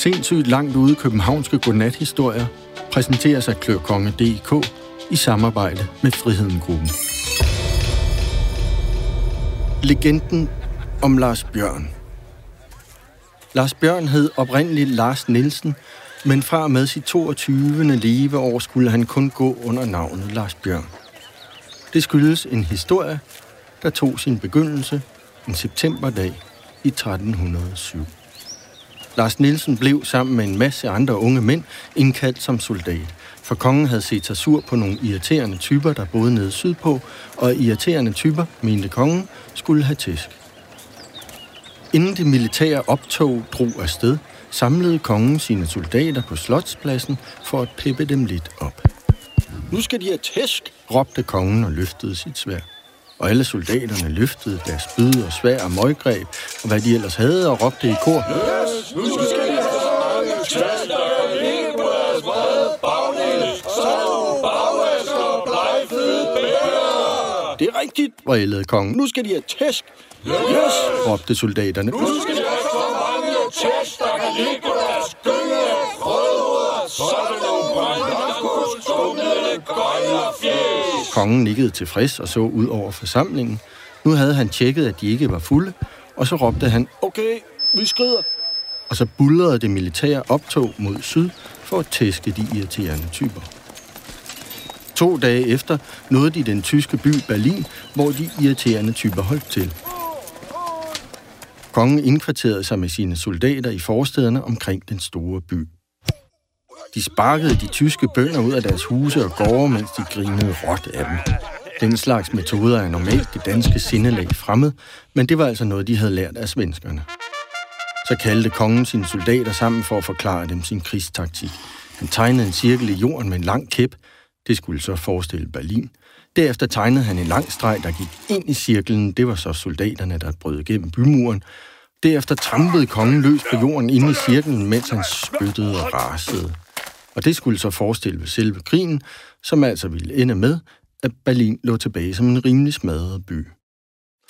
Sindssygt langt ude københavnske godnathistorier præsenteres af Klørkonge.dk i samarbejde med Friheden Gruppen. Legenden om Lars Bjørn. Lars Bjørn hed oprindeligt Lars Nielsen, men fra med sit 22. leveår skulle han kun gå under navnet Lars Bjørn. Det skyldes en historie, der tog sin begyndelse en septemberdag i 1307. Lars Nielsen blev sammen med en masse andre unge mænd indkaldt som soldat, for kongen havde set sig sur på nogle irriterende typer, der boede nede sydpå, og irriterende typer, mente kongen, skulle have tæsk. Inden det militære optog drog afsted, samlede kongen sine soldater på slotspladsen for at peppe dem lidt op. Nu skal de have tæsk, råbte kongen og løftede sit svær. Og alle soldaterne løftede deres spyd og svær og møggreb, og hvad de ellers havde, og råbte i kor. Yes, nu skal de have tæsk, Det er rigtigt, vrælede kongen. Nu skal de have tæsk. Yes, råbte soldaterne. Nu skal de have så mange tæsk, der kan ligge på deres gynge, rødhoveder, sådan nogle skumlede, gøjler fjes. Kongen nikkede tilfreds og så ud over forsamlingen. Nu havde han tjekket, at de ikke var fulde, og så råbte han, okay, vi skrider. Og så bullerede det militære optog mod syd for at tæske de irriterende typer. To dage efter nåede de den tyske by Berlin, hvor de irriterende typer holdt til. Kongen indkvarterede sig med sine soldater i forstederne omkring den store by. De sparkede de tyske bønder ud af deres huse og gårde, mens de grinede råt af dem. Den slags metoder er normalt det danske sindelag fremmed, men det var altså noget, de havde lært af svenskerne. Så kaldte kongen sine soldater sammen for at forklare dem sin krigstaktik. Han tegnede en cirkel i jorden med en lang kæp, det skulle så forestille Berlin. Derefter tegnede han en lang streg, der gik ind i cirklen. Det var så soldaterne, der brød igennem bymuren. Derefter trampede kongen løs på jorden inde i cirklen, mens han spyttede og rasede. Og det skulle så forestille selve krigen, som altså ville ende med, at Berlin lå tilbage som en rimelig smadret by.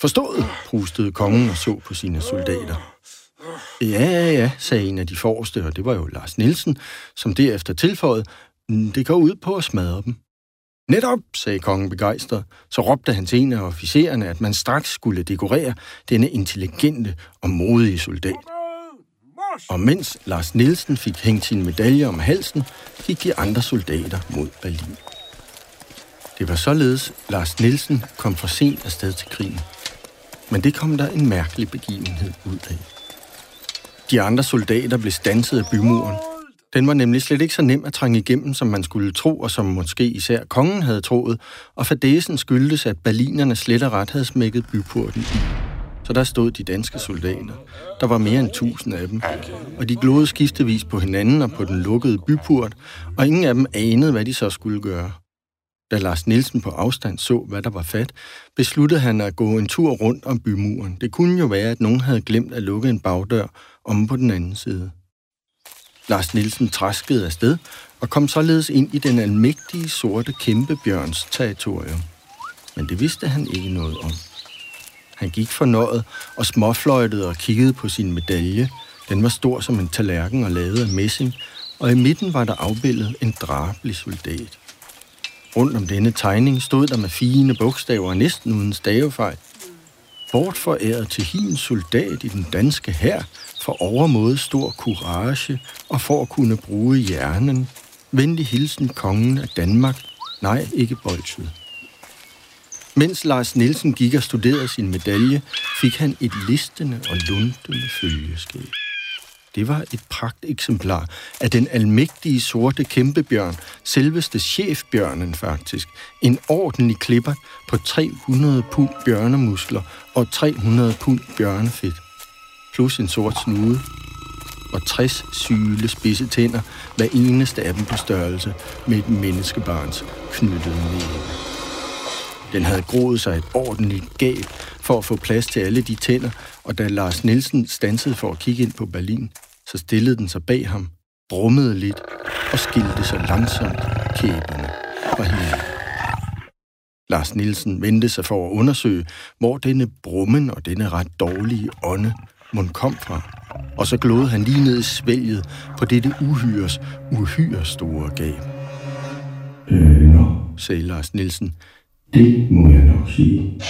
Forstået, prustede kongen og så på sine soldater. Ja, ja, ja, sagde en af de forreste, og det var jo Lars Nielsen, som derefter tilføjede, mm, det går ud på at smadre dem. Netop, sagde kongen begejstret. Så råbte han til en af officererne, at man straks skulle dekorere denne intelligente og modige soldat. Og mens Lars Nielsen fik hængt sin medalje om halsen, gik de andre soldater mod Berlin. Det var således, Lars Nielsen kom for sent afsted til krigen. Men det kom der en mærkelig begivenhed ud af. De andre soldater blev stanset af bymuren, den var nemlig slet ikke så nem at trænge igennem, som man skulle tro, og som måske især kongen havde troet, og fadesen skyldtes, at berlinerne slet og ret havde smækket byporten i. Så der stod de danske soldater. Der var mere end tusind af dem, og de glodede skiftevis på hinanden og på den lukkede byport, og ingen af dem anede, hvad de så skulle gøre. Da Lars Nielsen på afstand så, hvad der var fat, besluttede han at gå en tur rundt om bymuren. Det kunne jo være, at nogen havde glemt at lukke en bagdør om på den anden side. Lars Nielsen traskede afsted og kom således ind i den almægtige sorte kæmpebjørns territorium. Men det vidste han ikke noget om. Han gik fornøjet og småfløjtede og kiggede på sin medalje. Den var stor som en tallerken og lavet af messing, og i midten var der afbildet en drabelig soldat. Rundt om denne tegning stod der med fine bogstaver næsten uden stavefejl bortforæret til hin soldat i den danske hær for overmåde stor courage og for at kunne bruge hjernen. Venlig hilsen kongen af Danmark. Nej, ikke bolsjet. Mens Lars Nielsen gik og studerede sin medalje, fik han et listende og lundende følgeskab. Det var et pragt eksemplar af den almægtige sorte kæmpebjørn, selveste chefbjørnen faktisk. En ordentlig klipper på 300 pund bjørnemuskler og 300 pund bjørnefedt. Plus en sort snude og 60 syle spidse tænder, hver eneste af dem på størrelse med et menneskebarns knyttede næve. Den havde groet sig et ordentligt gab for at få plads til alle de tænder, og da Lars Nielsen stansede for at kigge ind på Berlin, så stillede den sig bag ham, brummede lidt og skilte sig langsomt kæberne fra hinanden. Lars Nielsen vendte sig for at undersøge, hvor denne brummen og denne ret dårlige ånde mund kom fra. Og så glåede han lige ned i svælget på dette uhyres uhyre store gab. Øh, nå, sagde Lars Nielsen. Det må jeg nok sige.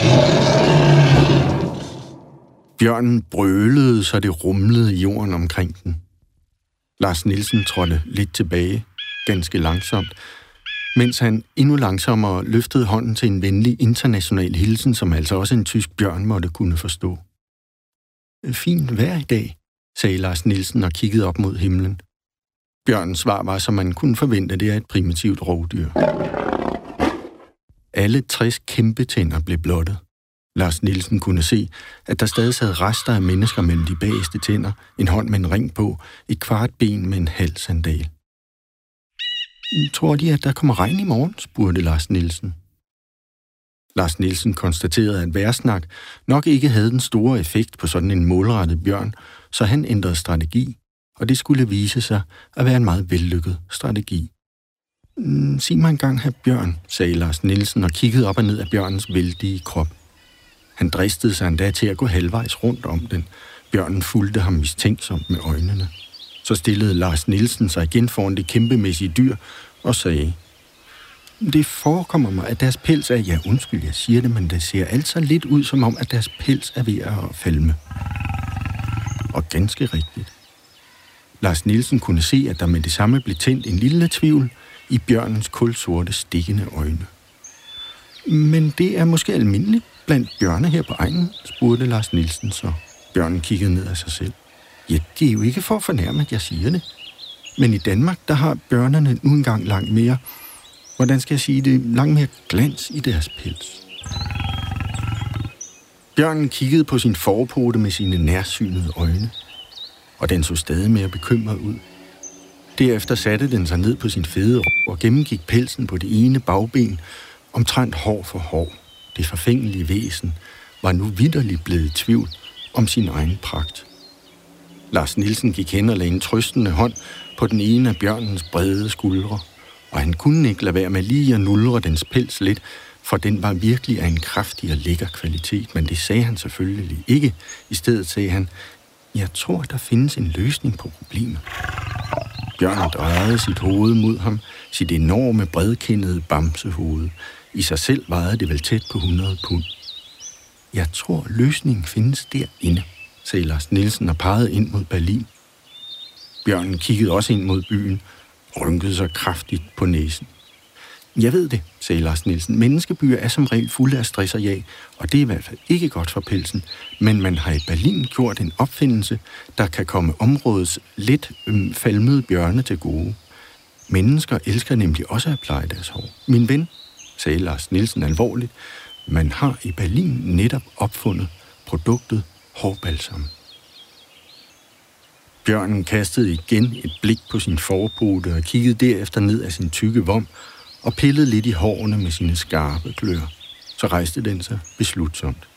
Bjørnen brølede, så det rumlede i jorden omkring den. Lars Nielsen trådte lidt tilbage, ganske langsomt, mens han endnu langsommere løftede hånden til en venlig international hilsen, som altså også en tysk bjørn måtte kunne forstå. Fint vejr i dag, sagde Lars Nielsen og kiggede op mod himlen. Bjørnens svar var, som man kunne forvente, det er et primitivt rovdyr. Alle 60 kæmpe tænder blev blottet. Lars Nielsen kunne se, at der stadig sad rester af mennesker mellem de bageste tænder, en hånd med en ring på, et kvart ben med en halv sandal. Tror de, at der kommer regn i morgen? spurgte Lars Nielsen. Lars Nielsen konstaterede, at værsnak nok ikke havde den store effekt på sådan en målrettet bjørn, så han ændrede strategi, og det skulle vise sig at være en meget vellykket strategi. Mm, sig mig engang, herr bjørn, sagde Lars Nielsen og kiggede op og ned af bjørnens vældige krop. Han dristede sig endda til at gå halvvejs rundt om den. Bjørnen fulgte ham mistænksomt med øjnene. Så stillede Lars Nielsen sig igen foran det kæmpemæssige dyr og sagde, det forekommer mig, at deres pels er, ja undskyld, jeg siger det, men det ser altså lidt ud som om, at deres pels er ved at falme. Og ganske rigtigt. Lars Nielsen kunne se, at der med det samme blev tændt en lille tvivl i bjørnens kulsorte stikkende øjne. Men det er måske almindeligt blandt bjørne her på egnen, spurgte Lars Nielsen så. Bjørnen kiggede ned af sig selv. Ja, det er jo ikke for at fornærme, at jeg siger det. Men i Danmark, der har bjørnerne nu engang langt mere, hvordan skal jeg sige det, langt mere glans i deres pels. Bjørnen kiggede på sin forpote med sine nærsynede øjne, og den så stadig mere bekymret ud. Derefter satte den sig ned på sin fede og gennemgik pelsen på det ene bagben, omtrent hår for hår. Det forfængelige væsen var nu vidderligt blevet i tvivl om sin egen pragt. Lars Nielsen gik hen og lagde en trøstende hånd på den ene af bjørnens brede skuldre, og han kunne ikke lade være med lige at nulre dens pels lidt, for den var virkelig af en kraftig og lækker kvalitet, men det sagde han selvfølgelig ikke. I stedet sagde han, jeg tror, der findes en løsning på problemet. Bjørn drejede sit hoved mod ham, sit enorme bredkindede bamsehoved. I sig selv vejede det vel tæt på 100 pund. Jeg tror, løsningen findes derinde, sagde Lars Nielsen og pegede ind mod Berlin. Bjørnen kiggede også ind mod byen og rynkede sig kraftigt på næsen. Jeg ved det, sagde Lars Nielsen. Menneskebyer er som regel fulde af stress og jag, og det er i hvert fald ikke godt for pelsen. Men man har i Berlin gjort en opfindelse, der kan komme områdets lidt øhm, falmede bjørne til gode. Mennesker elsker nemlig også at pleje deres hår. Min ven, sagde Lars Nielsen alvorligt, man har i Berlin netop opfundet produktet hårbalsam. Bjørnen kastede igen et blik på sin forpote og kiggede derefter ned af sin tykke vom og pillede lidt i hårene med sine skarpe klør. Så rejste den sig beslutsomt.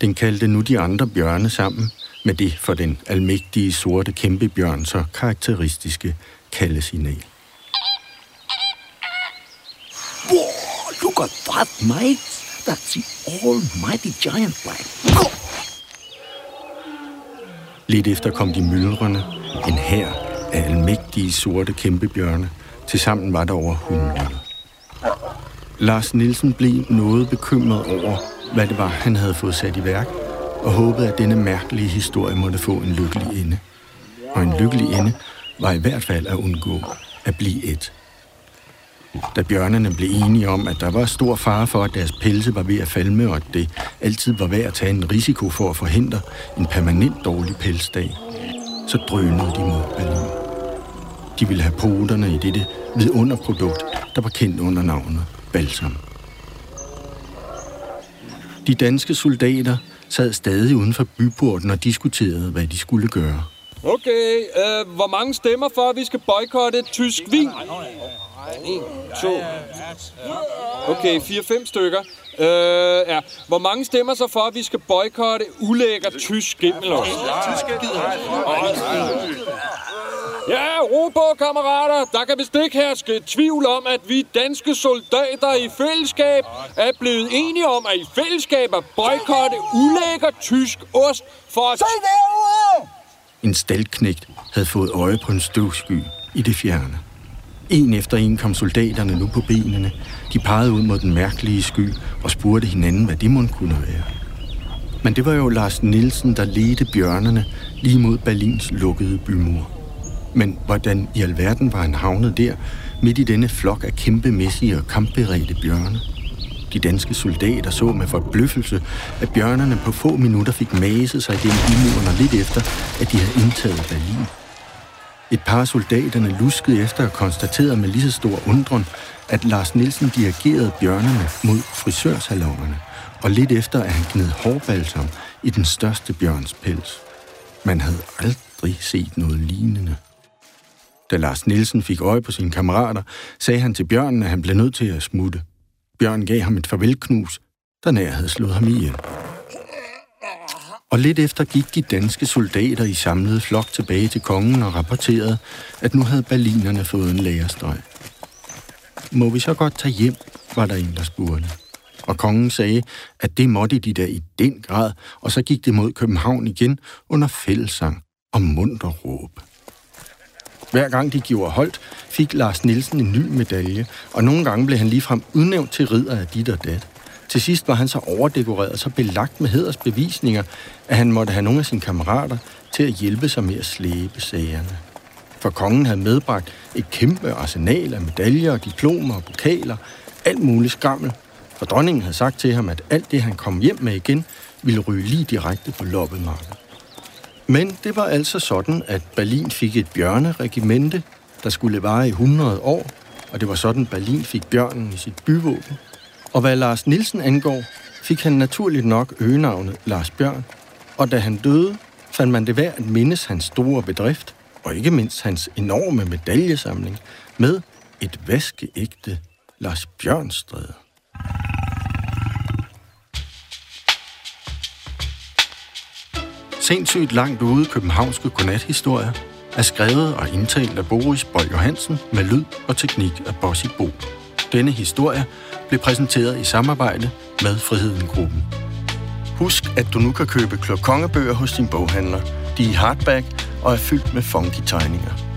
Den kaldte nu de andre bjørne sammen med det for den almægtige sorte kæmpebjørn så karakteristiske kaldesignal. Whoa, look at that, mate. That's the almighty giant black. Lidt efter kom de myldrende, en hær af almægtige sorte kæmpebjørne. Tilsammen var der over 100. Lars Nielsen blev noget bekymret over, hvad det var, han havde fået sat i værk, og håbede, at denne mærkelige historie måtte få en lykkelig ende. Og en lykkelig ende var i hvert fald at undgå at blive et. Da bjørnene blev enige om, at der var stor fare for, at deres pelse var ved at falme, og at det altid var værd at tage en risiko for at forhindre en permanent dårlig pelsdag, så drønede de mod Berlin. De ville have poterne i dette vidunderprodukt, der var kendt under navnet balsam. De danske soldater sad stadig uden for byporten og diskuterede, hvad de skulle gøre. Okay, øh, hvor mange stemmer for, at vi skal boykotte tysk vin? 1, 2. Okay, 4-5 stykker. Øh, ja. Hvor mange stemmer så for, at vi skal boykotte ulækker tysk gimmelost? Tysk Ja, ro på, kammerater. Der kan vist ikke herske tvivl om, at vi danske soldater i fællesskab er blevet enige om, at i fællesskab at boykotte ulækker tysk ost for at... Se derude! En staldknægt havde fået øje på en støvsky i det fjerne. En efter en kom soldaterne nu på benene. De pegede ud mod den mærkelige sky og spurgte hinanden, hvad det måtte kunne være. Men det var jo Lars Nielsen, der ledte bjørnene lige mod Berlins lukkede bymur. Men hvordan i alverden var han havnet der, midt i denne flok af kæmpemæssige og kampberedte bjørne? De danske soldater så med forbløffelse, at bjørnerne på få minutter fik maset sig gennem bymuren og lidt efter, at de havde indtaget Berlin. Et par af soldaterne luskede efter og konstaterede med lige så stor undren, at Lars Nielsen dirigerede bjørnene mod frisørsalongerne, og lidt efter, at han gned hårbalsam i den største bjørns pels. Man havde aldrig set noget lignende. Da Lars Nielsen fik øje på sine kammerater, sagde han til bjørnen, at han blev nødt til at smutte. Bjørn gav ham et farvelknus, der nær havde slået ham ihjel. Og lidt efter gik de danske soldater i samlet flok tilbage til kongen og rapporterede, at nu havde berlinerne fået en lægerstrøg. Må vi så godt tage hjem, var der en, der spurgte. Og kongen sagde, at det måtte de da i den grad, og så gik det mod København igen under fællesang og munter råb. Hver gang de gjorde holdt, fik Lars Nielsen en ny medalje, og nogle gange blev han ligefrem udnævnt til ridder af dit og dat. Til sidst var han så overdekoreret, så belagt med hedersbevisninger, at han måtte have nogle af sine kammerater til at hjælpe sig med at slæbe sagerne. For kongen havde medbragt et kæmpe arsenal af medaljer, diplomer og pokaler, alt muligt skrammel. For dronningen havde sagt til ham, at alt det, han kom hjem med igen, ville ryge lige direkte på loppemarkedet. Men det var altså sådan, at Berlin fik et bjørneregimente, der skulle vare i 100 år, og det var sådan, Berlin fik bjørnen i sit byvåben. Og hvad Lars Nielsen angår, fik han naturligt nok øgenavnet Lars Bjørn, og da han døde, fandt man det værd at mindes hans store bedrift, og ikke mindst hans enorme medaljesamling, med et vaskeægte Lars Bjørnstræde. Sindssygt langt ude københavnske godnathistorie er skrevet og indtalt af Boris Bold Johansen med lyd og teknik af Bossy Bo. Denne historie blev præsenteret i samarbejde med Friheden Gruppen. Husk, at du nu kan købe klokongebøger hos din boghandler. De er i hardback og er fyldt med funky tegninger.